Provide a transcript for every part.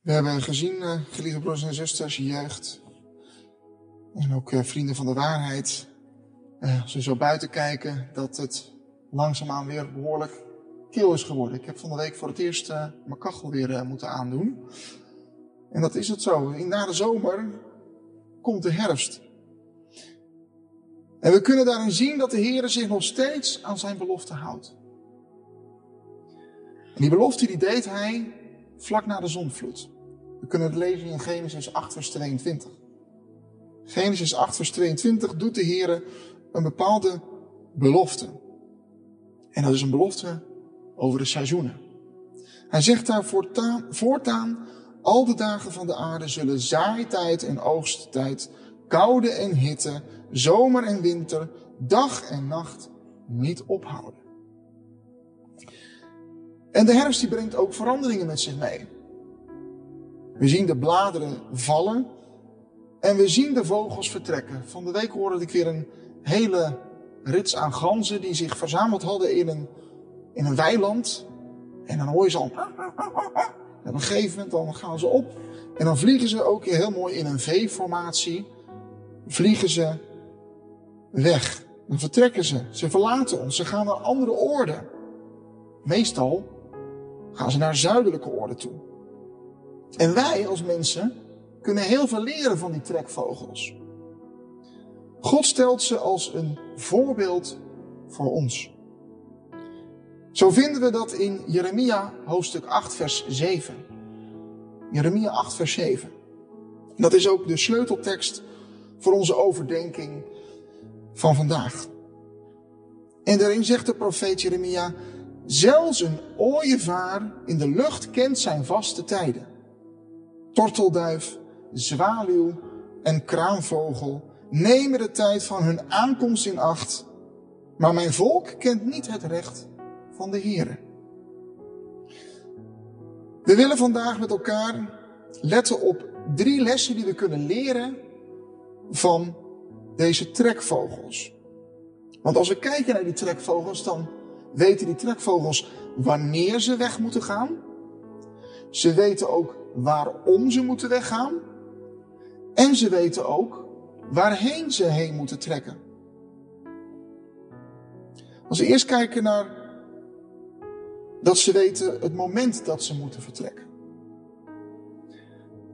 We hebben gezien, uh, geliefde broers en zusters, jeugd en ook uh, vrienden van de waarheid, uh, als we zo buiten kijken, dat het langzaamaan weer behoorlijk kil is geworden. Ik heb van de week voor het eerst mijn kachel weer moeten aandoen. En dat is het zo. Na de zomer komt de herfst. En we kunnen daarin zien dat de Heer zich nog steeds aan zijn belofte houdt. En die belofte die deed hij vlak na de zonvloed. We kunnen het lezen in Genesis 8 vers 22. Genesis 8 vers 22 doet de Heer een bepaalde belofte. En dat is een belofte over de seizoenen. Hij zegt daar voortaan, voortaan al de dagen van de aarde zullen zaaitijd en oogsttijd, koude en hitte, zomer en winter, dag en nacht niet ophouden. En de herfst die brengt ook veranderingen met zich mee. We zien de bladeren vallen en we zien de vogels vertrekken. Van de week hoorde ik weer een hele rits aan ganzen die zich verzameld hadden in een, in een weiland. En dan hoor je ze al. En op een gegeven moment dan gaan ze op. En dan vliegen ze ook heel mooi in een V-formatie. Vliegen ze weg. Dan vertrekken ze. Ze verlaten ons. Ze gaan naar andere oorden. Meestal gaan ze naar zuidelijke oorden toe. En wij als mensen kunnen heel veel leren van die trekvogels. God stelt ze als een voorbeeld voor ons. Zo vinden we dat in Jeremia hoofdstuk 8 vers 7. Jeremia 8 vers 7. Dat is ook de sleuteltekst voor onze overdenking van vandaag. En daarin zegt de profeet Jeremia, zelfs een ooievaar in de lucht kent zijn vaste tijden. Tortelduif, zwaluw en kraanvogel nemen de tijd van hun aankomst in acht, maar mijn volk kent niet het recht van de Here. We willen vandaag met elkaar letten op drie lessen die we kunnen leren van deze trekvogels. Want als we kijken naar die trekvogels, dan weten die trekvogels wanneer ze weg moeten gaan. Ze weten ook waarom ze moeten weggaan. En ze weten ook waarheen ze heen moeten trekken. Als we eerst kijken naar dat ze weten het moment dat ze moeten vertrekken.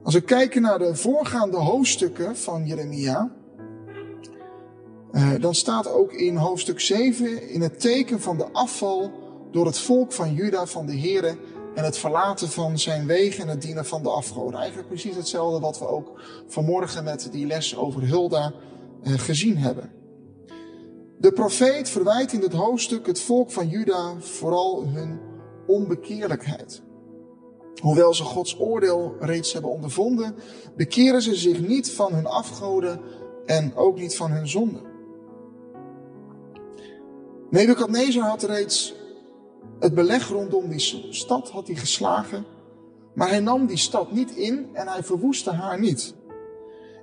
Als we kijken naar de voorgaande hoofdstukken van Jeremia, eh, dan staat ook in hoofdstuk 7 in het teken van de afval door het volk van Juda van de Here en het verlaten van zijn wegen en het dienen van de afgoden. Eigenlijk precies hetzelfde wat we ook vanmorgen met die les over Hulda eh, gezien hebben. De profeet verwijt in dit hoofdstuk het volk van Juda vooral hun onbekeerlijkheid. Hoewel ze Gods oordeel reeds hebben ondervonden, bekeren ze zich niet van hun afgoden en ook niet van hun zonden. Nebukadnezar had reeds het beleg rondom die stad had hij geslagen, maar hij nam die stad niet in en hij verwoestte haar niet.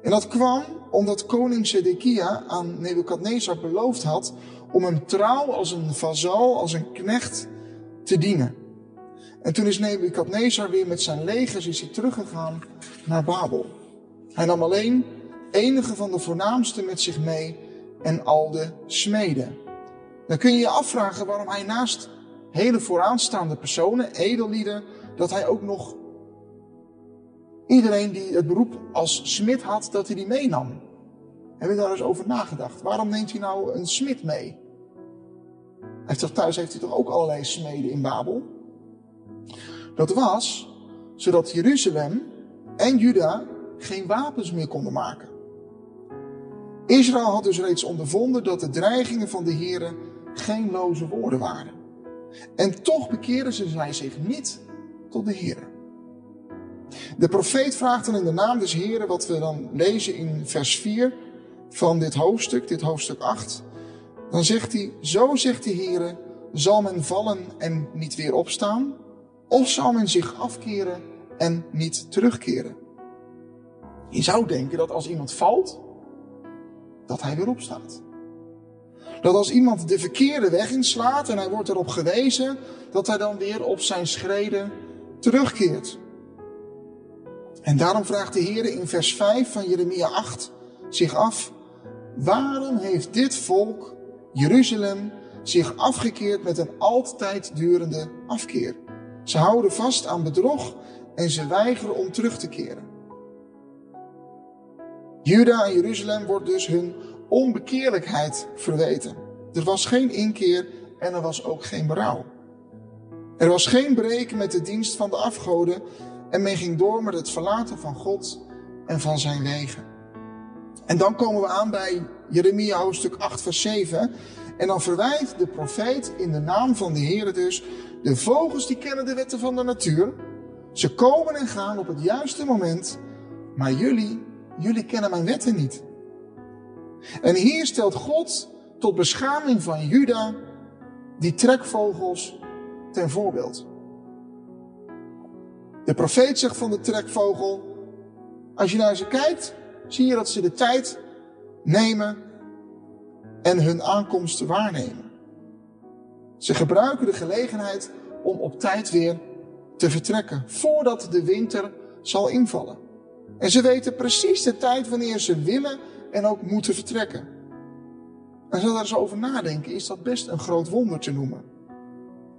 En dat kwam omdat koning Zedekia aan Nebukadnezar beloofd had om hem trouw als een vazal, als een knecht te dienen. En toen is Nebukadnezar weer met zijn legers is hij teruggegaan naar Babel. Hij nam alleen enige van de voornaamste met zich mee en al de smeden. Dan kun je je afvragen waarom hij naast hele vooraanstaande personen, edellieden, dat hij ook nog iedereen die het beroep als smid had, dat hij die meenam. Heb je daar eens over nagedacht? Waarom neemt hij nou een smid mee? Hij heeft toch thuis heeft hij toch ook allerlei smeden in Babel? Dat was zodat Jeruzalem en Juda geen wapens meer konden maken. Israël had dus reeds ondervonden dat de dreigingen van de Here geen loze woorden waren. En toch bekeerden ze zij zich niet tot de Here. De profeet vraagt dan in de naam des Heren, wat we dan lezen in vers 4 van dit hoofdstuk, dit hoofdstuk 8. Dan zegt hij, zo zegt de Heere, zal men vallen en niet weer opstaan? Of zal men zich afkeren en niet terugkeren? Je zou denken dat als iemand valt, dat hij weer opstaat. Dat als iemand de verkeerde weg inslaat en hij wordt erop gewezen, dat hij dan weer op zijn schreden terugkeert. En daarom vraagt de Heer in vers 5 van Jeremia 8 zich af, waarom heeft dit volk, Jeruzalem, zich afgekeerd met een altijd durende afkeer? Ze houden vast aan bedrog en ze weigeren om terug te keren. Juda en Jeruzalem wordt dus hun onbekeerlijkheid verweten. Er was geen inkeer en er was ook geen berouw. Er was geen breken met de dienst van de afgoden en men ging door met het verlaten van God en van zijn wegen. En dan komen we aan bij Jeremia hoofdstuk 8 vers 7. En dan verwijt de profeet in de naam van de Heer dus, de vogels die kennen de wetten van de natuur. Ze komen en gaan op het juiste moment, maar jullie, jullie kennen mijn wetten niet. En hier stelt God tot beschaming van Juda die trekvogels ten voorbeeld. De profeet zegt van de trekvogel, als je naar ze kijkt, zie je dat ze de tijd nemen en hun aankomst waarnemen. Ze gebruiken de gelegenheid om op tijd weer te vertrekken, voordat de winter zal invallen. En ze weten precies de tijd wanneer ze willen en ook moeten vertrekken. En als we daar eens over nadenken, is dat best een groot wonder te noemen.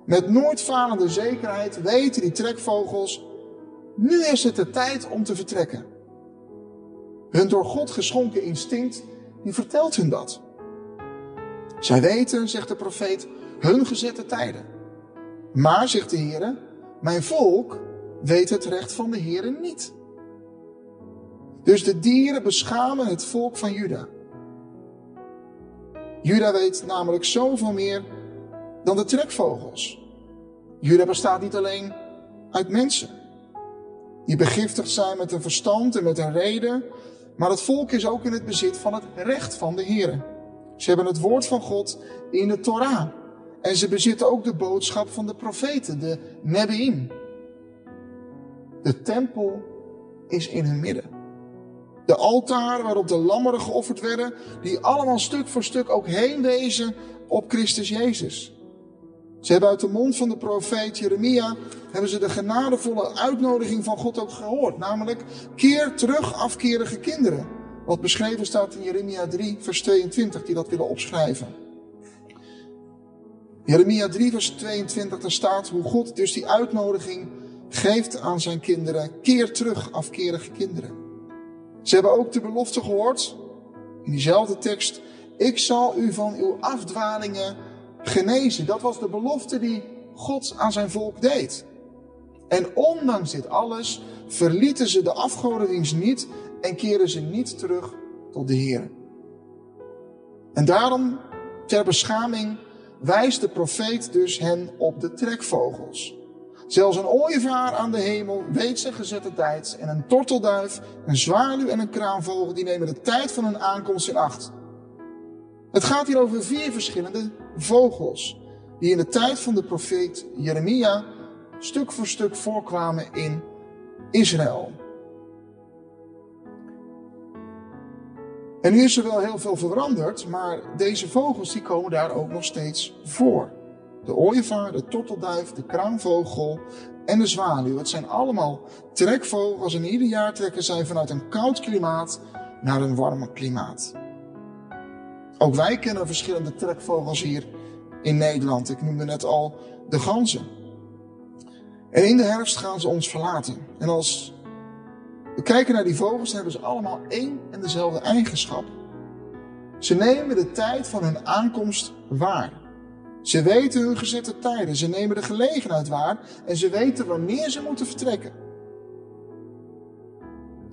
Met nooit falende zekerheid weten die trekvogels, nu is het de tijd om te vertrekken. Hun door God geschonken instinct, die vertelt hun dat. Zij weten, zegt de profeet, hun gezette tijden. Maar, zegt de Heer, mijn volk weet het recht van de Heer niet. Dus de dieren beschamen het volk van Juda. Juda weet namelijk zoveel meer dan de trekvogels. Juda bestaat niet alleen uit mensen. Die begiftigd zijn met een verstand en met een reden. Maar het volk is ook in het bezit van het recht van de Heer. Ze hebben het woord van God in de Torah. En ze bezitten ook de boodschap van de profeten, de Nebi'im. De tempel is in hun midden. De altaren waarop de lammeren geofferd werden, die allemaal stuk voor stuk ook heen wezen op Christus Jezus. Ze hebben uit de mond van de profeet Jeremia hebben ze de genadevolle uitnodiging van God ook gehoord. Namelijk, keer terug afkerige kinderen. Wat beschreven staat in Jeremia 3, vers 22, die dat willen opschrijven. Jeremia 3, vers 22, daar staat hoe God dus die uitnodiging geeft aan zijn kinderen. Keer terug afkerige kinderen. Ze hebben ook de belofte gehoord, in diezelfde tekst, ik zal u van uw afdwalingen genezen. Dat was de belofte die God aan zijn volk deed. En ondanks dit alles verlieten ze de afgodendienst niet en keren ze niet terug tot de Heer. En daarom, ter beschaming, wijst de profeet dus hen op de trekvogels. Zelfs een ooievaar aan de hemel weet zijn gezette tijd en een tortelduif, een zwaluw en een kraanvogel die nemen de tijd van hun aankomst in acht. Het gaat hier over vier verschillende vogels die in de tijd van de profeet Jeremia stuk voor stuk voorkwamen in Israël. En nu is er wel heel veel veranderd, maar deze vogels die komen daar ook nog steeds voor. De ooievaar, de tortelduif, de kraanvogel en de zwaluw. Het zijn allemaal trekvogels en ieder jaar trekken zij vanuit een koud klimaat naar een warmer klimaat. Ook wij kennen verschillende trekvogels hier in Nederland. Ik noemde net al de ganzen. En in de herfst gaan ze ons verlaten. En als we kijken naar die vogels, hebben ze allemaal één en dezelfde eigenschap. Ze nemen de tijd van hun aankomst waar. Ze weten hun gezette tijden, ze nemen de gelegenheid waar en ze weten wanneer ze moeten vertrekken.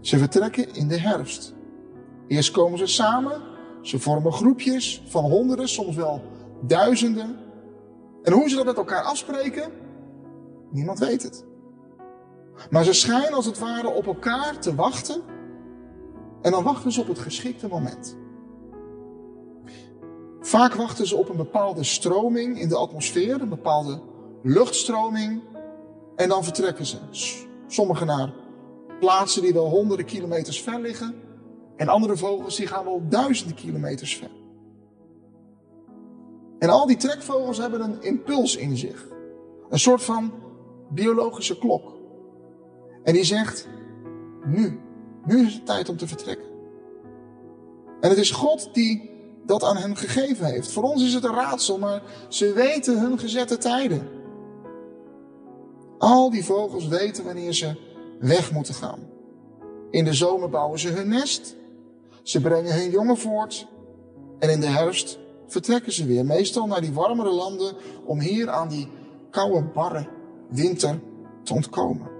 Ze vertrekken in de herfst. Eerst komen ze samen, ze vormen groepjes van honderden, soms wel duizenden. En hoe ze dat met elkaar afspreken, niemand weet het. Maar ze schijnen als het ware op elkaar te wachten. En dan wachten ze op het geschikte moment. Vaak wachten ze op een bepaalde stroming in de atmosfeer, een bepaalde luchtstroming. En dan vertrekken ze. Sommigen naar plaatsen die wel honderden kilometers ver liggen. En andere vogels die gaan wel duizenden kilometers ver. En al die trekvogels hebben een impuls in zich. Een soort van biologische klok. En die zegt, nu. Nu is het tijd om te vertrekken. En het is God die dat aan hen gegeven heeft. Voor ons is het een raadsel, maar ze weten hun gezette tijden. Al die vogels weten wanneer ze weg moeten gaan. In de zomer bouwen ze hun nest. Ze brengen hun jongen voort. En in de herfst vertrekken ze weer. Meestal naar die warmere landen om hier aan die koude, barre winter te ontkomen.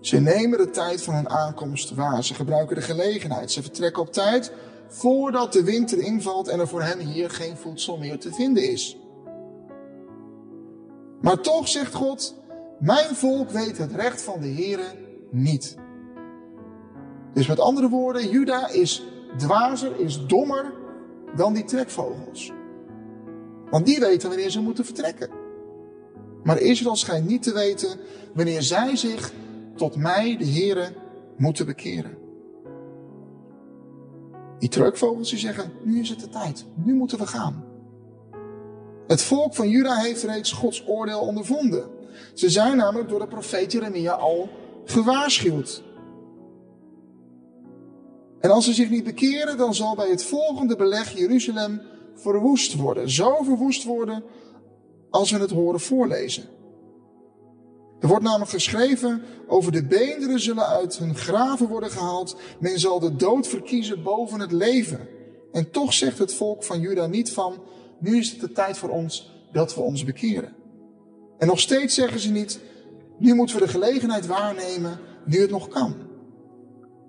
Ze nemen de tijd van hun aankomst waar. Ze gebruiken de gelegenheid. Ze vertrekken op tijd voordat de winter invalt en er voor hen hier geen voedsel meer te vinden is. Maar toch zegt God, mijn volk weet het recht van de Here niet. Dus met andere woorden, Juda is dwazer, is dommer dan die trekvogels. Want die weten wanneer ze moeten vertrekken. Maar Israël schijnt niet te weten wanneer zij zich tot mij, de Here, moeten bekeren. Die trekvogels die zeggen, nu is het de tijd, nu moeten we gaan. Het volk van Juda heeft reeds Gods oordeel ondervonden. Ze zijn namelijk door de profeet Jeremia al gewaarschuwd. En als ze zich niet bekeren, dan zal bij het volgende beleg Jeruzalem verwoest worden. Zo verwoest worden als we het horen voorlezen. Er wordt namelijk geschreven over de beenderen zullen uit hun graven worden gehaald. Men zal de dood verkiezen boven het leven. En toch zegt het volk van Juda niet van, nu is het de tijd voor ons dat we ons bekeren. En nog steeds zeggen ze niet, nu moeten we de gelegenheid waarnemen, nu het nog kan.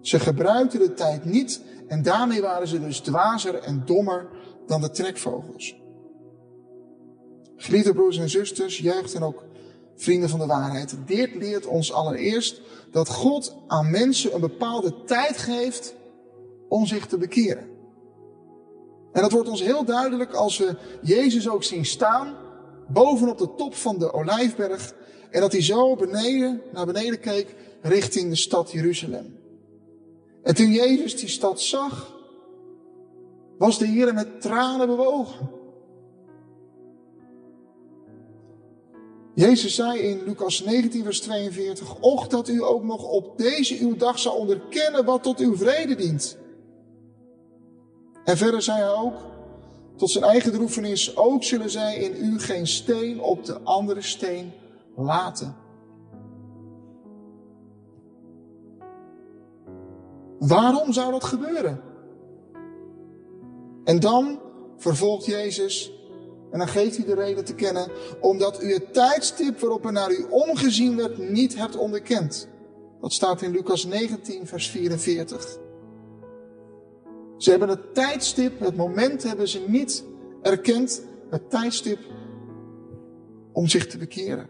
Ze gebruikten de tijd niet en daarmee waren ze dus dwazer en dommer dan de trekvogels. Geliefde broers en zusters, jeugd en ook vrienden van de waarheid. Dit leert ons allereerst dat God aan mensen een bepaalde tijd geeft om zich te bekeren. En dat wordt ons heel duidelijk als we Jezus ook zien staan, bovenop de top van de Olijfberg, en dat hij zo beneden, naar beneden keek, richting de stad Jeruzalem. En toen Jezus die stad zag, was de Heer met tranen bewogen. Jezus zei in Lucas 19, vers 42, Och dat u ook nog op deze uw dag zou onderkennen wat tot uw vrede dient. En verder zei hij ook, tot zijn eigen droefenis, ook zullen zij in u geen steen op de andere steen laten. Waarom zou dat gebeuren? En dan vervolgt Jezus, en dan geeft hij de reden te kennen, omdat u het tijdstip waarop er naar u omgezien werd niet hebt onderkend. Dat staat in Lucas 19, vers 44. Ze hebben het tijdstip, het moment hebben ze niet erkend, het tijdstip om zich te bekeren.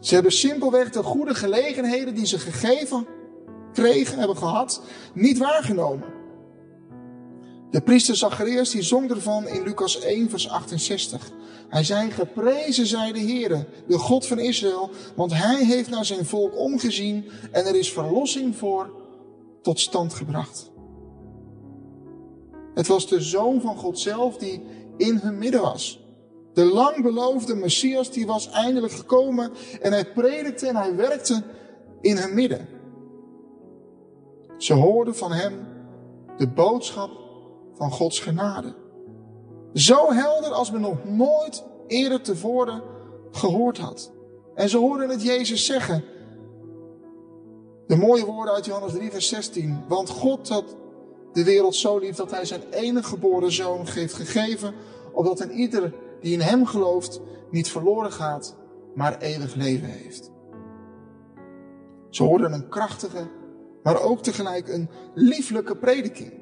Ze hebben simpelweg de goede gelegenheden die ze gegeven kregen, hebben gehad, niet waargenomen. De priester Zacharias die zong ervan in Lucas 1 vers 68. Hij zei, geprezen zij de Heere, de God van Israël, want hij heeft naar zijn volk omgezien en er is verlossing voor tot stand gebracht. Het was de Zoon van God zelf die in hun midden was. De lang beloofde Messias die was eindelijk gekomen en hij predikte en hij werkte in hun midden. Ze hoorden van hem de boodschap van Gods genade. Zo helder als men nog nooit eerder tevoren gehoord had. En ze hoorden het Jezus zeggen. De mooie woorden uit Johannes 3, vers 16. Want God had de wereld zo lief dat hij zijn enige geboren zoon heeft gegeven, opdat een ieder die in hem gelooft niet verloren gaat, maar eeuwig leven heeft. Ze hoorden een krachtige, maar ook tegelijk een lieflijke prediking,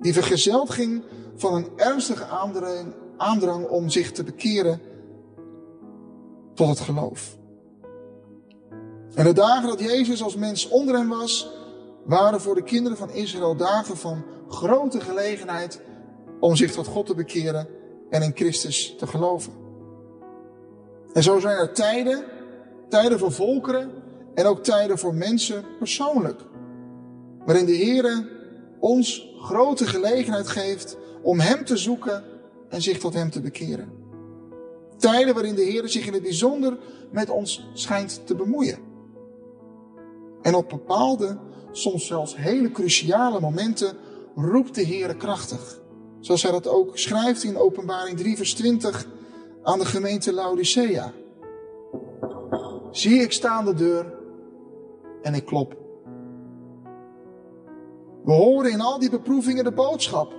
die vergezeld ging van een ernstige aandrang, aandrang om zich te bekeren tot het geloof. En de dagen dat Jezus als mens onder hen was, waren voor de kinderen van Israël dagen van grote gelegenheid om zich tot God te bekeren en in Christus te geloven. En zo zijn er tijden, tijden voor volkeren en ook tijden voor mensen persoonlijk, waarin de Heer ons grote gelegenheid geeft om Hem te zoeken en zich tot Hem te bekeren. Tijden waarin de Heer zich in het bijzonder met ons schijnt te bemoeien. En op bepaalde, soms zelfs hele cruciale momenten roept de Heer krachtig. Zoals hij dat ook schrijft in Openbaring 3 vers 20 aan de gemeente Laodicea. Zie ik staan de deur en ik klop. We horen in al die beproevingen de boodschap.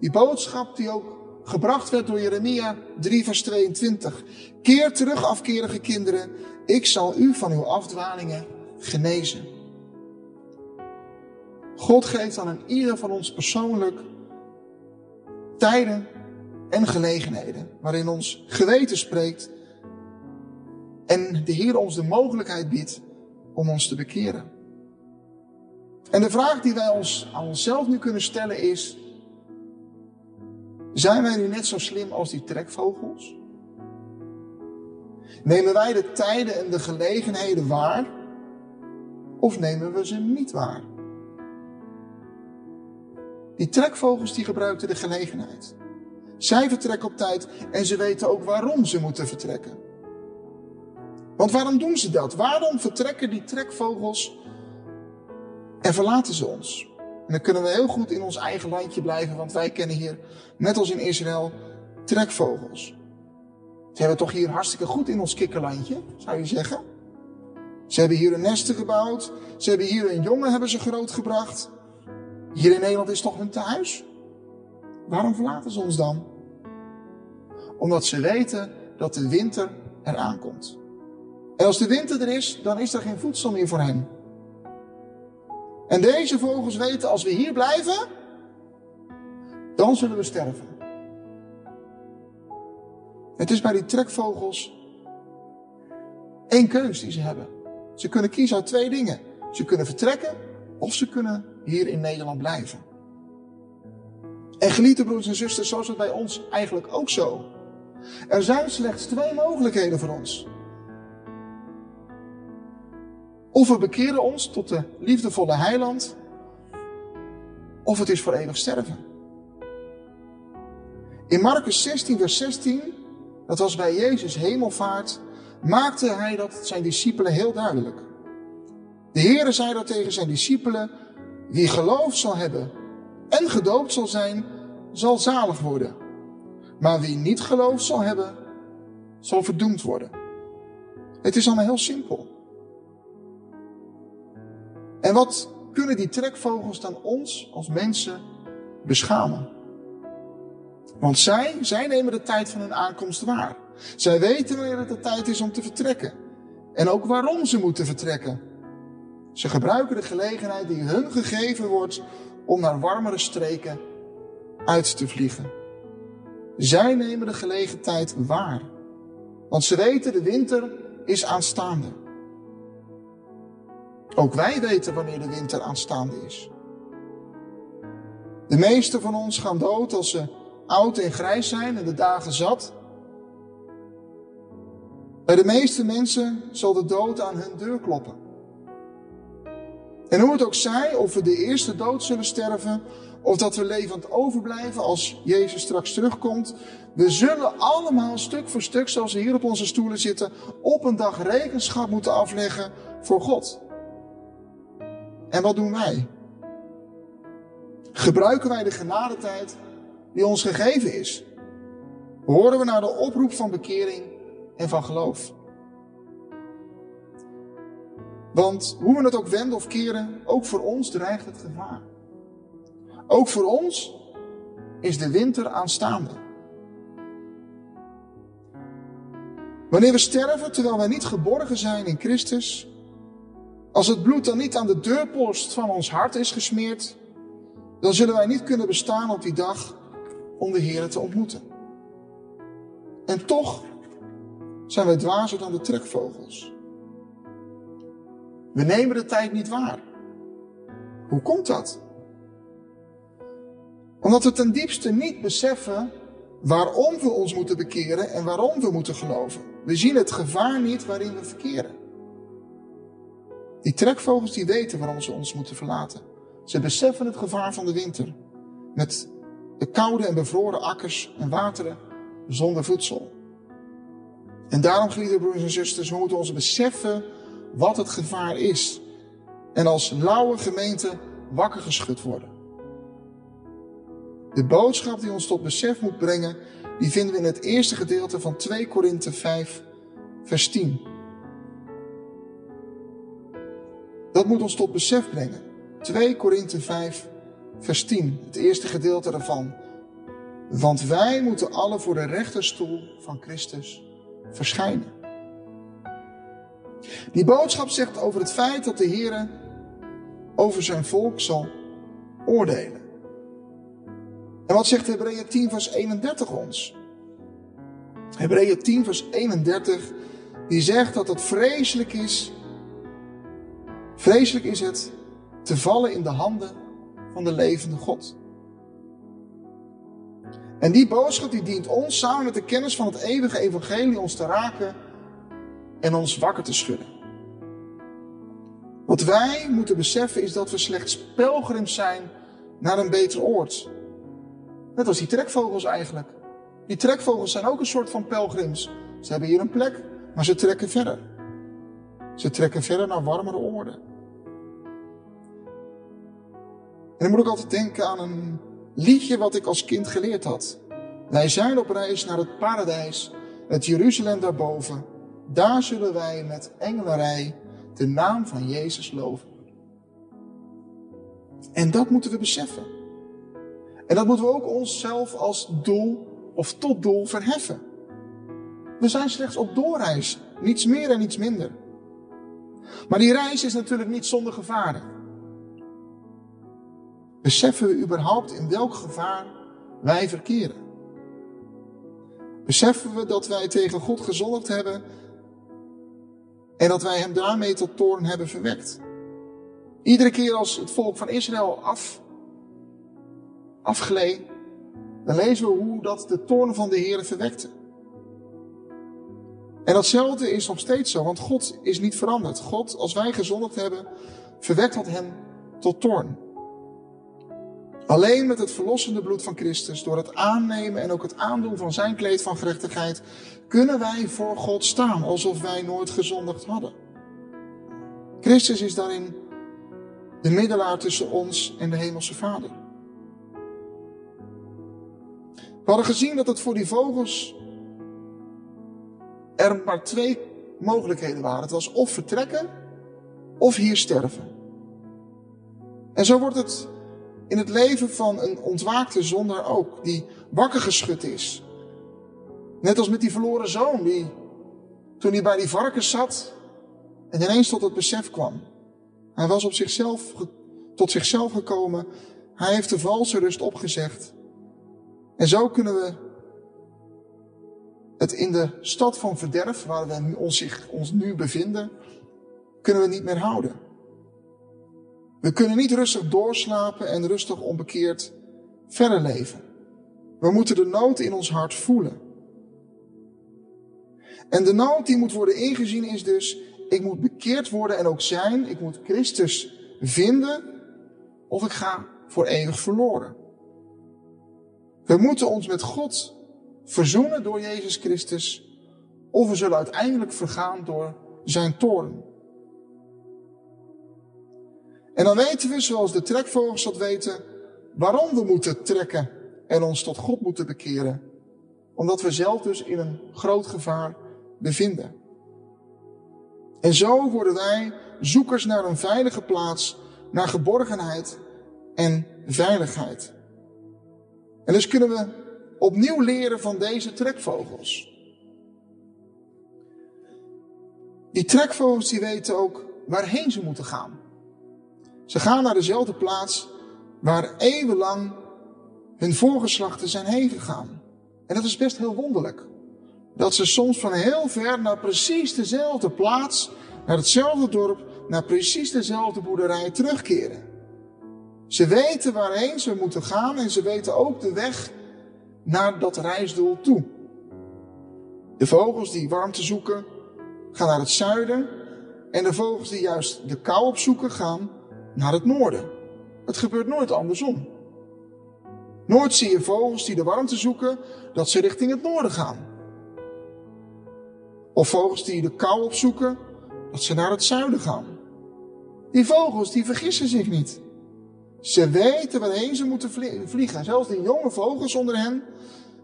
Die boodschap die ook gebracht werd door Jeremia 3 vers 22. Keer terug afkerige kinderen, ik zal u van uw afdwalingen genezen. God geeft aan ieder van ons persoonlijk tijden en gelegenheden waarin ons geweten spreekt en de Heer ons de mogelijkheid biedt om ons te bekeren. En de vraag die wij ons aan onszelf nu kunnen stellen is, zijn wij nu net zo slim als die trekvogels? Nemen wij de tijden en de gelegenheden waar? Of nemen we ze niet waar? Die trekvogels die gebruikten de gelegenheid. Zij vertrekken op tijd en ze weten ook waarom ze moeten vertrekken. Want waarom doen ze dat? Waarom vertrekken die trekvogels en verlaten ze ons? En dan kunnen we heel goed in ons eigen landje blijven, want wij kennen hier, net als in Israël, trekvogels. Ze hebben toch hier hartstikke goed in ons kikkerlandje, zou je zeggen? Ze hebben hier een nesten gebouwd. Ze hebben hier een jongen hebben ze grootgebracht. Hier in Nederland is toch hun thuis? Waarom verlaten ze ons dan? Omdat ze weten dat de winter eraan komt. En als de winter er is, dan is er geen voedsel meer voor hen. En deze vogels weten, als we hier blijven, dan zullen we sterven. Het is bij die trekvogels één keus die ze hebben. Ze kunnen kiezen uit twee dingen. Ze kunnen vertrekken of ze kunnen hier in Nederland blijven. En geliefde broers en zusters, zo is het bij ons eigenlijk ook zo. Er zijn slechts twee mogelijkheden voor ons. Of we bekeren ons tot de liefdevolle heiland, of het is voor eeuwig sterven. In Marcus 16, vers 16, dat was bij Jezus hemelvaart, maakte hij dat zijn discipelen heel duidelijk. De Heere zei dat tegen zijn discipelen, wie geloof zal hebben en gedoopt zal zijn, zal zalig worden. Maar wie niet geloof zal hebben, zal verdoemd worden. Het is allemaal heel simpel. En wat kunnen die trekvogels dan ons als mensen beschamen? Want zij, zij nemen de tijd van hun aankomst waar. Zij weten wanneer het de tijd is om te vertrekken. En ook waarom ze moeten vertrekken. Ze gebruiken de gelegenheid die hun gegeven wordt om naar warmere streken uit te vliegen. Zij nemen de gelegenheid waar. Want ze weten de winter is aanstaande. Ook wij weten wanneer de winter aanstaande is. De meeste van ons gaan dood als ze oud en grijs zijn en de dagen zat. Bij de meeste mensen zal de dood aan hun deur kloppen. En hoe het ook zij, of we de eerste dood zullen sterven, of dat we levend overblijven als Jezus straks terugkomt, we zullen allemaal stuk voor stuk, zoals we hier op onze stoelen zitten, op een dag rekenschap moeten afleggen voor God. En wat doen wij? Gebruiken wij de genadetijd die ons gegeven is? Horen we naar de oproep van bekering en van geloof? Want hoe we het ook wenden of keren, ook voor ons dreigt het gevaar. Ook voor ons is de winter aanstaande. Wanneer we sterven terwijl wij niet geborgen zijn in Christus, als het bloed dan niet aan de deurpost van ons hart is gesmeerd, dan zullen wij niet kunnen bestaan op die dag om de Heer te ontmoeten. En toch zijn wij dwazer dan de trekvogels. We nemen de tijd niet waar. Hoe komt dat? Omdat we ten diepste niet beseffen waarom we ons moeten bekeren en waarom we moeten geloven. We zien het gevaar niet waarin we verkeren. Die trekvogels die weten waarom ze ons moeten verlaten. Ze beseffen het gevaar van de winter. Met de koude en bevroren akkers en wateren zonder voedsel. En daarom, geliefde broers en zusters, we moeten ons beseffen wat het gevaar is. en als lauwe gemeente wakker geschud worden. De boodschap die ons tot besef moet brengen, die vinden we in het eerste gedeelte van 2 Korinthe 5, vers 10. Dat moet ons tot besef brengen. 2 Korinthe 5, vers 10, het eerste gedeelte ervan. Want wij moeten alle voor de rechterstoel van Christus verschijnen. Die boodschap zegt over het feit dat de Heer over zijn volk zal oordelen. En wat zegt Hebreeën 10 vers 31 ons? Hebreeën 10 vers 31, die zegt dat het vreselijk is, vreselijk is het te vallen in de handen van de levende God. En die boodschap die dient ons samen met de kennis van het eeuwige evangelie ons te raken en ons wakker te schudden. Wat wij moeten beseffen is dat we slechts pelgrims zijn naar een beter oord. Net als die trekvogels eigenlijk. Die trekvogels zijn ook een soort van pelgrims. Ze hebben hier een plek, maar ze trekken verder. Ze trekken verder naar warmere oorden. En dan moet ik altijd denken aan een liedje wat ik als kind geleerd had. Wij zijn op reis naar het paradijs, het Jeruzalem daarboven. Daar zullen wij met engelenrij de naam van Jezus loven. En dat moeten we beseffen. En dat moeten we ook onszelf als doel of tot doel verheffen. We zijn slechts op doorreis, niets meer en niets minder. Maar die reis is natuurlijk niet zonder gevaren. Beseffen we überhaupt in welk gevaar wij verkeren? Beseffen we dat wij tegen God gezondigd hebben en dat wij hem daarmee tot toorn hebben verwekt? Iedere keer als het volk van Israël af, afgleed, dan lezen we hoe dat de toorn van de Heer verwekte. En datzelfde is nog steeds zo, want God is niet veranderd. God, als wij gezondigd hebben, verwekt dat hem tot toorn. Alleen met het verlossende bloed van Christus, door het aannemen en ook het aandoen van zijn kleed van gerechtigheid, kunnen wij voor God staan alsof wij nooit gezondigd hadden. Christus is daarin de middelaar tussen ons en de Hemelse Vader. We hadden gezien dat het voor die vogels er maar twee mogelijkheden waren. Het was of vertrekken of hier sterven. En zo wordt het in het leven van een ontwaakte zondaar ook, die wakker geschud is. Net als met die verloren zoon, die toen hij bij die varkens zat en ineens tot het besef kwam. Hij was op zichzelf, tot zichzelf gekomen. Hij heeft de valse rust opgezegd. En zo kunnen we het in de stad van verderf, waar we ons, zich, ons nu bevinden, kunnen we niet meer houden. We kunnen niet rustig doorslapen en rustig onbekeerd verder leven. We moeten de nood in ons hart voelen. En de nood die moet worden ingezien is dus, ik moet bekeerd worden en ook zijn, ik moet Christus vinden, of ik ga voor eeuwig verloren. We moeten ons met God verzoenen door Jezus Christus, of we zullen uiteindelijk vergaan door zijn toorn. En dan weten we, zoals de trekvogels dat weten, waarom we moeten trekken en ons tot God moeten bekeren. Omdat we zelf dus in een groot gevaar bevinden. En zo worden wij zoekers naar een veilige plaats, naar geborgenheid en veiligheid. En dus kunnen we opnieuw leren van deze trekvogels. Die trekvogels die weten ook waarheen ze moeten gaan. Ze gaan naar dezelfde plaats waar eeuwenlang hun voorgeslachten zijn heen gegaan. En dat is best heel wonderlijk. Dat ze soms van heel ver naar precies dezelfde plaats, naar hetzelfde dorp, naar precies dezelfde boerderij terugkeren. Ze weten waarheen ze moeten gaan en ze weten ook de weg naar dat reisdoel toe. De vogels die warmte zoeken, gaan naar het zuiden. En de vogels die juist de kou opzoeken, gaan naar het noorden. Het gebeurt nooit andersom. Nooit zie je vogels die de warmte zoeken, dat ze richting het noorden gaan. Of vogels die de kou opzoeken, dat ze naar het zuiden gaan. Die vogels, die vergissen zich niet. Ze weten waarheen ze moeten vliegen. Zelfs die jonge vogels onder hen,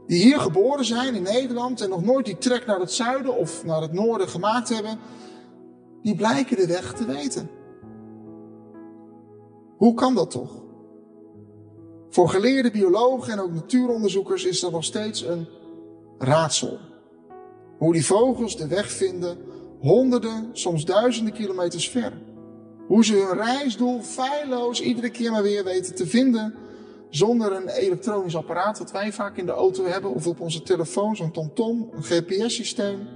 die hier geboren zijn in Nederland en nog nooit die trek naar het zuiden of naar het noorden gemaakt hebben, die blijken de weg te weten. Hoe kan dat toch? Voor geleerde biologen en ook natuuronderzoekers is dat nog steeds een raadsel. Hoe die vogels de weg vinden, honderden, soms duizenden kilometers ver. Hoe ze hun reisdoel feilloos iedere keer maar weer weten te vinden, zonder een elektronisch apparaat dat wij vaak in de auto hebben, of op onze telefoon, zo'n TomTom, een GPS-systeem.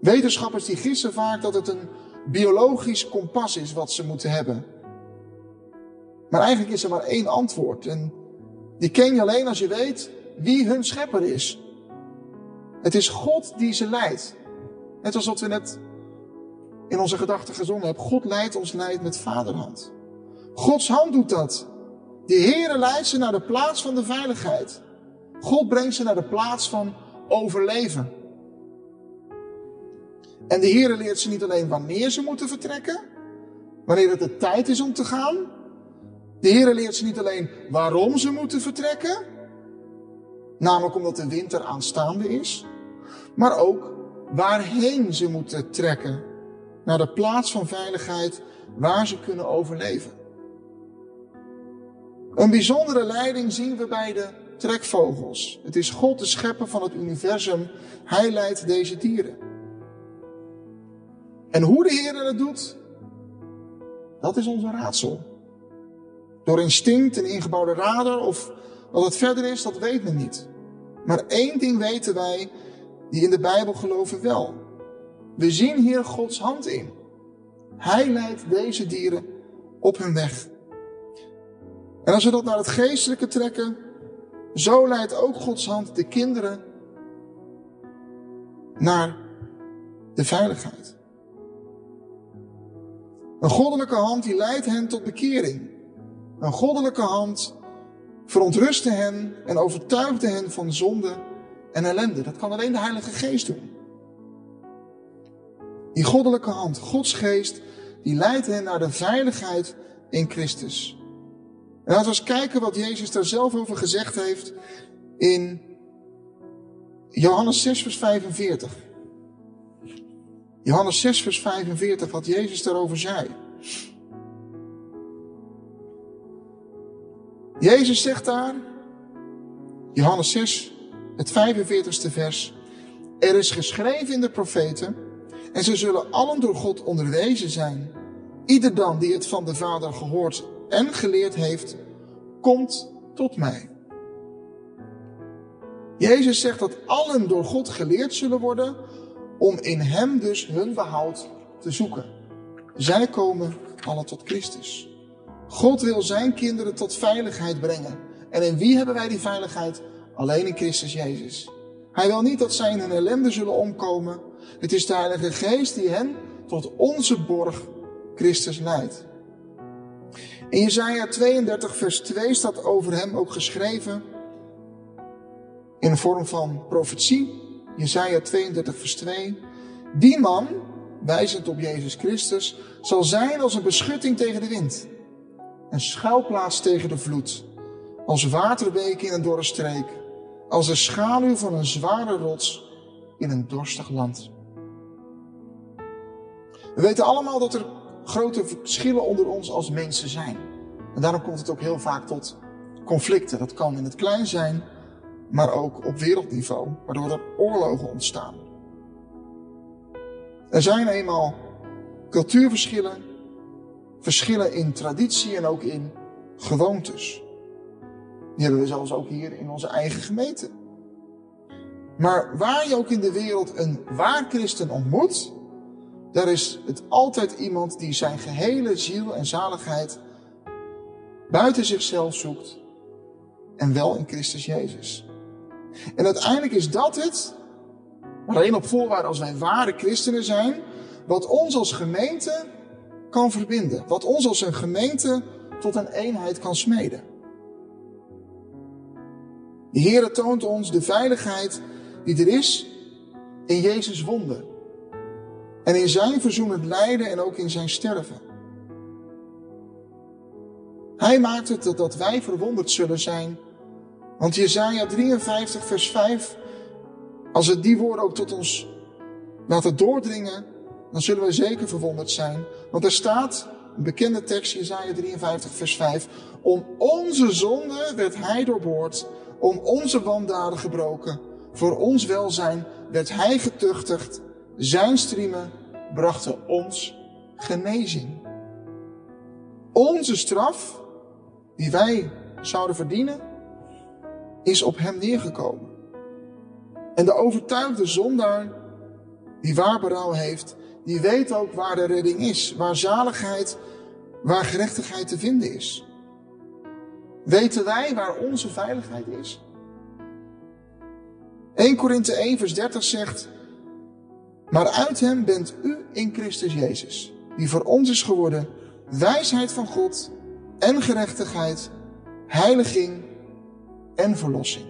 Wetenschappers die gissen vaak dat het een biologisch kompas is wat ze moeten hebben. Maar eigenlijk is er maar één antwoord. En die ken je alleen als je weet wie hun schepper is. Het is God die ze leidt. Net als wat we net in onze gedachten gezongen hebben. God leidt ons leidt met vaderhand. Gods hand doet dat. De Heere leidt ze naar de plaats van de veiligheid. God brengt ze naar de plaats van overleven. En de Heere leert ze niet alleen wanneer ze moeten vertrekken, wanneer het de tijd is om te gaan. De Heere leert ze niet alleen waarom ze moeten vertrekken, namelijk omdat de winter aanstaande is, maar ook waarheen ze moeten trekken. Naar de plaats van veiligheid waar ze kunnen overleven. Een bijzondere leiding zien we bij de trekvogels. Het is God de schepper van het universum. Hij leidt deze dieren. En hoe de Heer het doet, dat is onze raadsel. Door instinct, een ingebouwde radar of wat het verder is, dat weet men niet. Maar één ding weten wij, die in de Bijbel geloven wel. We zien hier Gods hand in. Hij leidt deze dieren op hun weg. En als we dat naar het geestelijke trekken, zo leidt ook Gods hand de kinderen naar de veiligheid. Een goddelijke hand die leidt hen tot bekering. Een goddelijke hand verontrustte hen en overtuigde hen van zonde en ellende. Dat kan alleen de Heilige Geest doen. Die goddelijke hand, Gods geest, die leidt hen naar de veiligheid in Christus. En laten we eens kijken wat Jezus daar zelf over gezegd heeft in Johannes 6, vers 45. Johannes 6, vers 45, wat Jezus daarover zei. Jezus zegt daar, Johannes 6, het 45ste vers. Er is geschreven in de profeten, en ze zullen allen door God onderwezen zijn. Ieder dan die het van de Vader gehoord en geleerd heeft, komt tot mij. Jezus zegt dat allen door God geleerd zullen worden om in Hem dus hun behoud te zoeken. Zij komen allen tot Christus. God wil zijn kinderen tot veiligheid brengen. En in wie hebben wij die veiligheid? Alleen in Christus Jezus. Hij wil niet dat zij in hun ellende zullen omkomen. Het is de Heilige Geest die hen tot onze borg Christus leidt. In Jesaja 32 vers 2 staat over hem ook geschreven in een vorm van profetie. Jesaja 32 vers 2. Die man, wijzend op Jezus Christus, zal zijn als een beschutting tegen de wind. Een schuilplaats tegen de vloed. Als waterbeek in een dorre streek. Als de schaduw van een zware rots in een dorstig land. We weten allemaal dat er grote verschillen onder ons als mensen zijn. En daarom komt het ook heel vaak tot conflicten. Dat kan in het klein zijn, maar ook op wereldniveau, waardoor er oorlogen ontstaan. Er zijn eenmaal cultuurverschillen, verschillen in traditie en ook in gewoontes. Die hebben we zelfs ook hier in onze eigen gemeente. Maar waar je ook in de wereld een waar christen ontmoet, daar is het altijd iemand die zijn gehele ziel en zaligheid buiten zichzelf zoekt en wel in Christus Jezus. En uiteindelijk is dat het, alleen op voorwaarde als wij ware christenen zijn, wat ons als gemeente kan verbinden. Wat ons als een gemeente tot een eenheid kan smeden. De Heere toont ons de veiligheid die er is in Jezus wonden. En in zijn verzoenend lijden en ook in zijn sterven. Hij maakt het dat wij verwonderd zullen zijn. Want Jezaja 53 vers 5, als het die woorden ook tot ons laten doordringen, dan zullen wij zeker verwonderd zijn. Want er staat, een bekende tekst, Jezaja 53 vers 5, om onze zonde werd hij doorboord, om onze wandaden gebroken. Voor ons welzijn werd hij getuchtigd, zijn striemen brachten ons genezing. Onze straf, die wij zouden verdienen, is op hem neergekomen. En de overtuigde zondaar, die waar berouw heeft, die weet ook waar de redding is, waar zaligheid, waar gerechtigheid te vinden is. Weten wij waar onze veiligheid is? 1 Korinthe 1 vers 30 zegt, maar uit hem bent u in Christus Jezus, die voor ons is geworden wijsheid van God en gerechtigheid, heiliging en verlossing.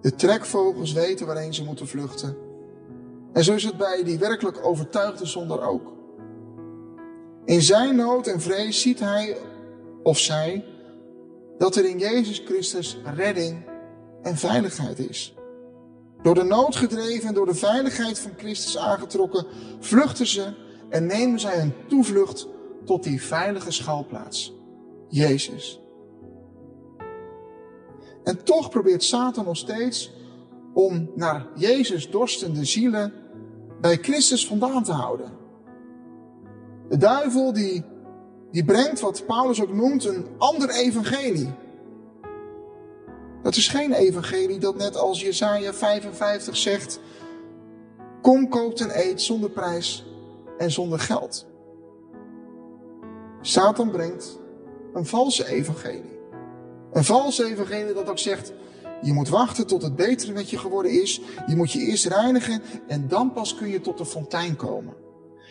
De trekvogels weten waarheen ze moeten vluchten. En zo is het bij die werkelijk overtuigde zonder ook. In zijn nood en vrees ziet hij of zij dat er in Jezus Christus redding en veiligheid is. Door de nood gedreven en door de veiligheid van Christus aangetrokken, vluchten ze en nemen zij hun toevlucht tot die veilige schuilplaats, Jezus. En toch probeert Satan nog steeds om naar Jezus dorstende zielen bij Christus vandaan te houden. De duivel die, die brengt wat Paulus ook noemt een ander evangelie. Dat is geen evangelie dat net als Jesaja 55 zegt, kom koopt en eet zonder prijs en zonder geld. Satan brengt een valse evangelie. Een valse evangelie dat ook zegt, je moet wachten tot het betere met je geworden is. Je moet je eerst reinigen en dan pas kun je tot de fontein komen.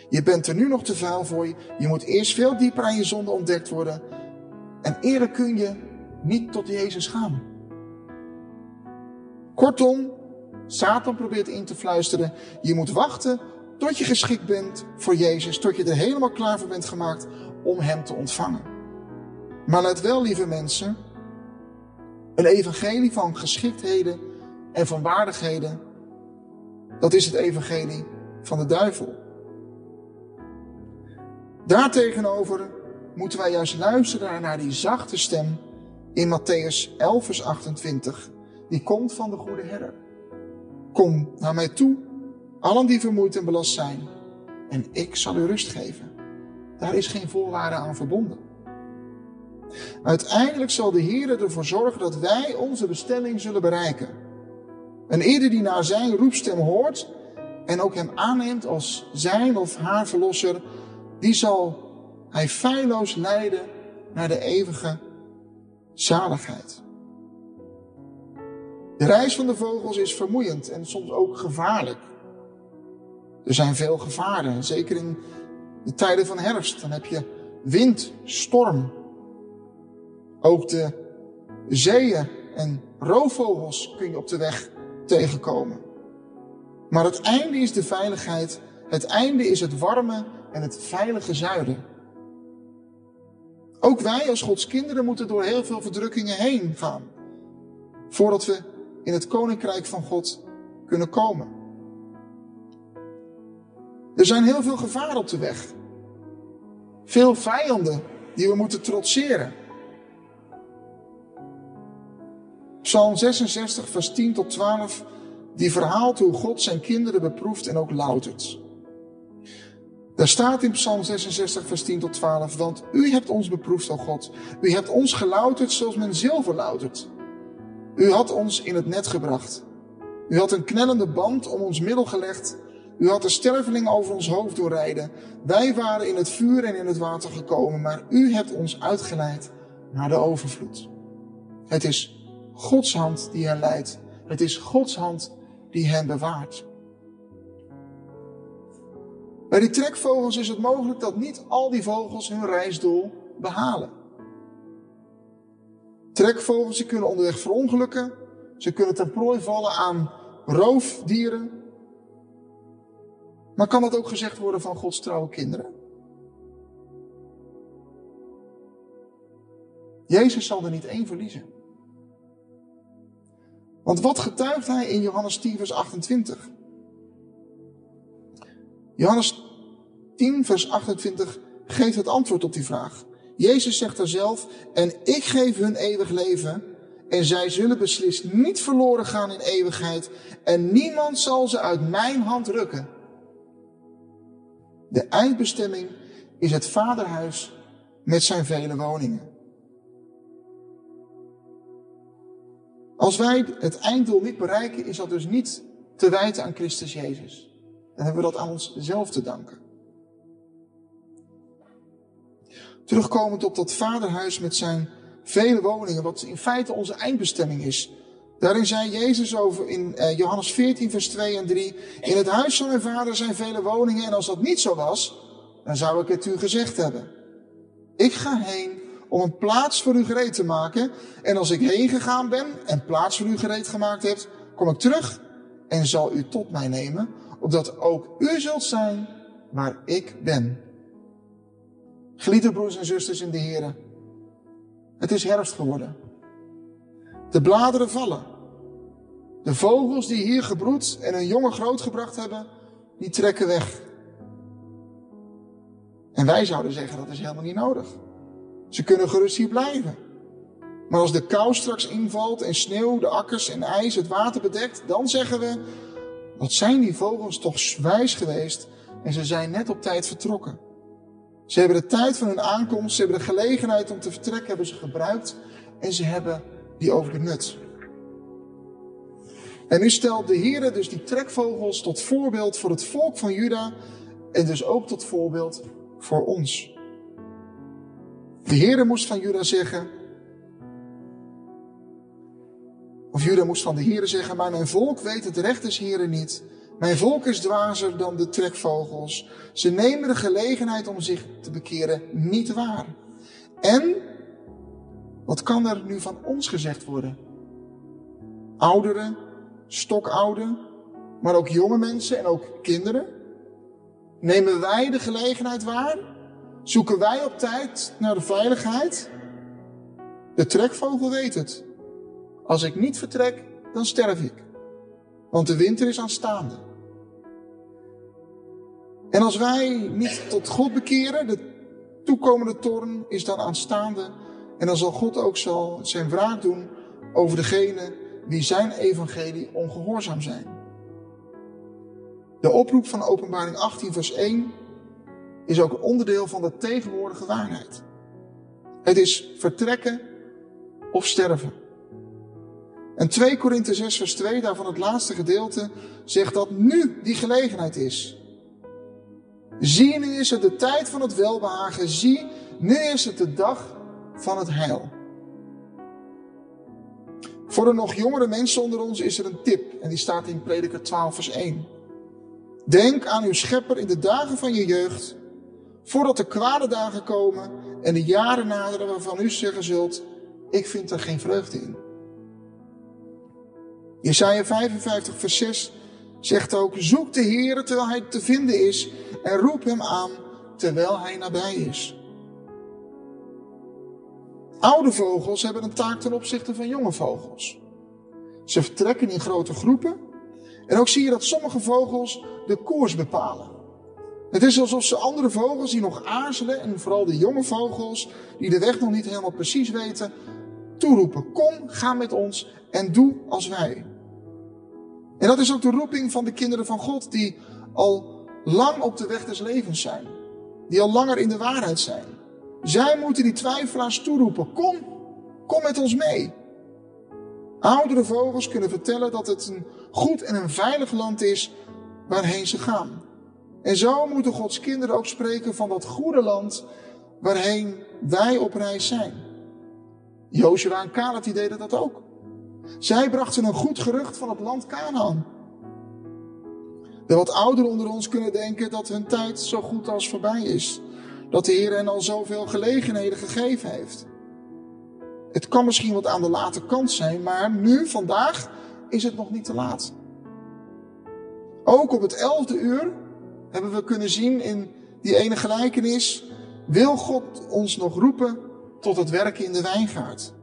Je bent er nu nog te vuil voor je. Je moet eerst veel dieper aan je zonde ontdekt worden. En eerder kun je niet tot Jezus gaan. Kortom, Satan probeert in te fluisteren. Je moet wachten tot je geschikt bent voor Jezus. Tot je er helemaal klaar voor bent gemaakt om Hem te ontvangen. Maar let wel, lieve mensen. Een evangelie van geschiktheden en van waardigheden. Dat is het evangelie van de duivel. Daartegenover moeten wij juist luisteren naar die zachte stem in Matthäus 11, vers 28. Die komt van de goede herder. Kom naar mij toe, allen die vermoeid en belast zijn, en ik zal u rust geven. Daar is geen voorwaarde aan verbonden. Uiteindelijk zal de Heer ervoor zorgen dat wij onze bestemming zullen bereiken. Een ieder die naar zijn roepstem hoort en ook hem aanneemt als zijn of haar verlosser, die zal hij feilloos leiden naar de eeuwige zaligheid. De reis van de vogels is vermoeiend en soms ook gevaarlijk. Er zijn veel gevaren, zeker in de tijden van herfst. Dan heb je wind, storm. Ook de zeeën en roofvogels kun je op de weg tegenkomen. Maar het einde is de veiligheid. Het einde is het warme en het veilige zuiden. Ook wij als Gods kinderen moeten door heel veel verdrukkingen heen gaan. Voordat we in het koninkrijk van God kunnen komen. Er zijn heel veel gevaren op de weg. Veel vijanden die we moeten trotseren. Psalm 66, vers 10 tot 12, die verhaalt hoe God zijn kinderen beproeft en ook loutert. Daar staat in Psalm 66, vers 10 tot 12, want u hebt ons beproefd, o God. U hebt ons gelouterd zoals men zilver loutert. U had ons in het net gebracht. U had een knellende band om ons middel gelegd. U had de sterveling over ons hoofd doorrijden. Wij waren in het vuur en in het water gekomen, maar u hebt ons uitgeleid naar de overvloed. Het is Gods hand die hen leidt. Het is Gods hand die hen bewaart. Bij die trekvogels is het mogelijk dat niet al die vogels hun reisdoel behalen. Trekvogels die kunnen onderweg verongelukken. Ze kunnen ten prooi vallen aan roofdieren. Maar kan dat ook gezegd worden van Gods trouwe kinderen? Jezus zal er niet één verliezen. Want wat getuigt hij in Johannes 10, vers 28? Johannes 10, vers 28 geeft het antwoord op die vraag. Jezus zegt er zelf, en ik geef hun eeuwig leven, en zij zullen beslist niet verloren gaan in eeuwigheid, en niemand zal ze uit mijn hand rukken. De eindbestemming is het vaderhuis met zijn vele woningen. Als wij het einddoel niet bereiken, is dat dus niet te wijten aan Christus Jezus. Dan hebben we dat aan onszelf te danken. Terugkomend op dat vaderhuis met zijn vele woningen, wat in feite onze eindbestemming is. Daarin zei Jezus over in eh, Johannes 14, vers 2 en 3. In het huis van mijn vader zijn vele woningen en als dat niet zo was, dan zou ik het u gezegd hebben. Ik ga heen om een plaats voor u gereed te maken. En als ik heen gegaan ben en plaats voor u gereed gemaakt heb, kom ik terug en zal u tot mij nemen, opdat ook u zult zijn waar ik ben. Geliefde broers en zusters in de Heer, het is herfst geworden. De bladeren vallen. De vogels die hier gebroed en hun jongen grootgebracht hebben, die trekken weg. En wij zouden zeggen dat is helemaal niet nodig. Ze kunnen gerust hier blijven. Maar als de kou straks invalt en sneeuw, de akkers en ijs het water bedekt, dan zeggen we, wat zijn die vogels toch wijs geweest en ze zijn net op tijd vertrokken. Ze hebben de tijd van hun aankomst, ze hebben de gelegenheid om te vertrekken, hebben ze gebruikt en ze hebben die overbenut. En nu stelt de Heer dus die trekvogels tot voorbeeld voor het volk van Juda en dus ook tot voorbeeld voor ons. De Heere moest van Juda zeggen, of Juda moest van de Heere zeggen, maar mijn volk weet het recht des Heeren niet. Mijn volk is dwazer dan de trekvogels. Ze nemen de gelegenheid om zich te bekeren niet waar. En, wat kan er nu van ons gezegd worden? Ouderen, stokouden, maar ook jonge mensen en ook kinderen? Nemen wij de gelegenheid waar? Zoeken wij op tijd naar de veiligheid? De trekvogel weet het. Als ik niet vertrek, dan sterf ik. Want de winter is aanstaande. En als wij niet tot God bekeren, de toekomende toorn is dan aanstaande. En dan zal God ook zal zijn wraak doen over degene die zijn evangelie ongehoorzaam zijn. De oproep van openbaring 18 vers 1 is ook een onderdeel van de tegenwoordige waarheid. Het is vertrekken of sterven. En 2 Korinthe 6 vers 2, daarvan het laatste gedeelte, zegt dat nu die gelegenheid is. Zie, nu is het de tijd van het welbehagen. Zie, nu is het de dag van het heil. Voor de nog jongere mensen onder ons is er een tip. En die staat in Prediker 12 vers 1. Denk aan uw schepper in de dagen van je jeugd Voordat de kwade dagen komen en de jaren naderen waarvan u zeggen zult, ik vind er geen vreugde in. Jesaja 55 vers 6 zegt ook, zoek de Heer terwijl hij te vinden is en roep hem aan terwijl hij nabij is. Oude vogels hebben een taak ten opzichte van jonge vogels. Ze vertrekken in grote groepen en ook zie je dat sommige vogels de koers bepalen. Het is alsof ze andere vogels die nog aarzelen, en vooral de jonge vogels die de weg nog niet helemaal precies weten, toeroepen. Kom, ga met ons en doe als wij. En dat is ook de roeping van de kinderen van God die al lang op de weg des levens zijn. Die al langer in de waarheid zijn. Zij moeten die twijfelaars toeroepen. Kom, kom met ons mee. Oudere vogels kunnen vertellen dat het een goed en een veilig land is waarheen ze gaan. En zo moeten Gods kinderen ook spreken van dat goede land waarheen wij op reis zijn. Joshua en Caleb deden dat ook. Zij brachten een goed gerucht van het land Canaan. De wat ouderen onder ons kunnen denken dat hun tijd zo goed als voorbij is. Dat de Heer hen al zoveel gelegenheden gegeven heeft. Het kan misschien wat aan de late kant zijn, maar nu, vandaag, is het nog niet te laat. Ook op het elfde uur hebben we kunnen zien in die ene gelijkenis, wil God ons nog roepen tot het werken in de wijngaard.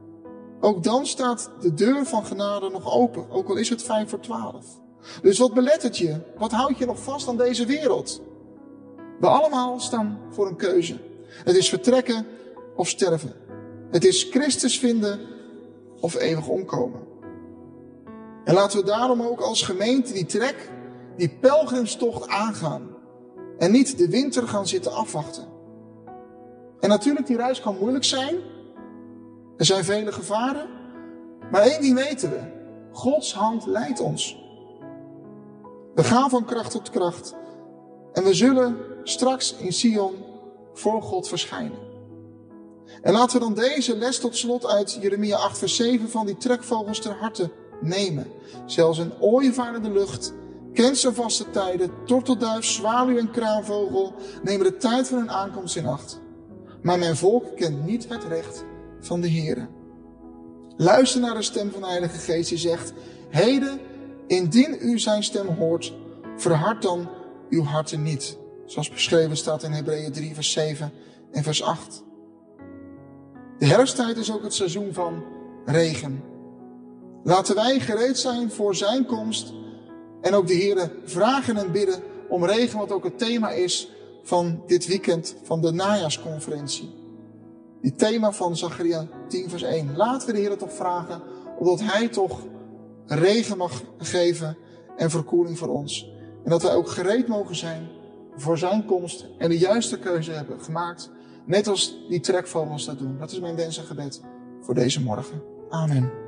Ook dan staat de deur van genade nog open, ook al is het vijf voor twaalf. Dus wat belet het je? Wat houdt je nog vast aan deze wereld? We allemaal staan voor een keuze. Het is vertrekken of sterven. Het is Christus vinden of eeuwig omkomen. En laten we daarom ook als gemeente die trek, die pelgrimstocht aangaan. En niet de winter gaan zitten afwachten. En natuurlijk, die reis kan moeilijk zijn. Er zijn vele gevaren. Maar één ding weten we. Gods hand leidt ons. We gaan van kracht tot kracht. En we zullen straks in Sion voor God verschijnen. En laten we dan deze les tot slot uit Jeremia 8 vers 7 van die trekvogels ter harte nemen. Zelfs een ooievaar in de lucht kent zijn vaste tijden. Tortelduif, zwaluw en kraanvogel nemen de tijd van hun aankomst in acht. Maar mijn volk kent niet het recht van de Here. Luister naar de stem van de Heilige Geest die zegt, Heden, indien u zijn stem hoort, verhard dan uw harten niet. Zoals beschreven staat in Hebreeën 3 vers 7 en vers 8. De herfsttijd is ook het seizoen van regen. Laten wij gereed zijn voor zijn komst en ook de Heeren vragen en bidden om regen, wat ook het thema is van dit weekend van de najaarsconferentie. Die thema van Zacharia 10 vers 1. Laten we de Heer toch vragen, opdat Hij toch regen mag geven en verkoeling voor ons. En dat wij ook gereed mogen zijn voor zijn komst en de juiste keuze hebben gemaakt. Net als die trekvogels dat doen. Dat is mijn wens en gebed voor deze morgen. Amen.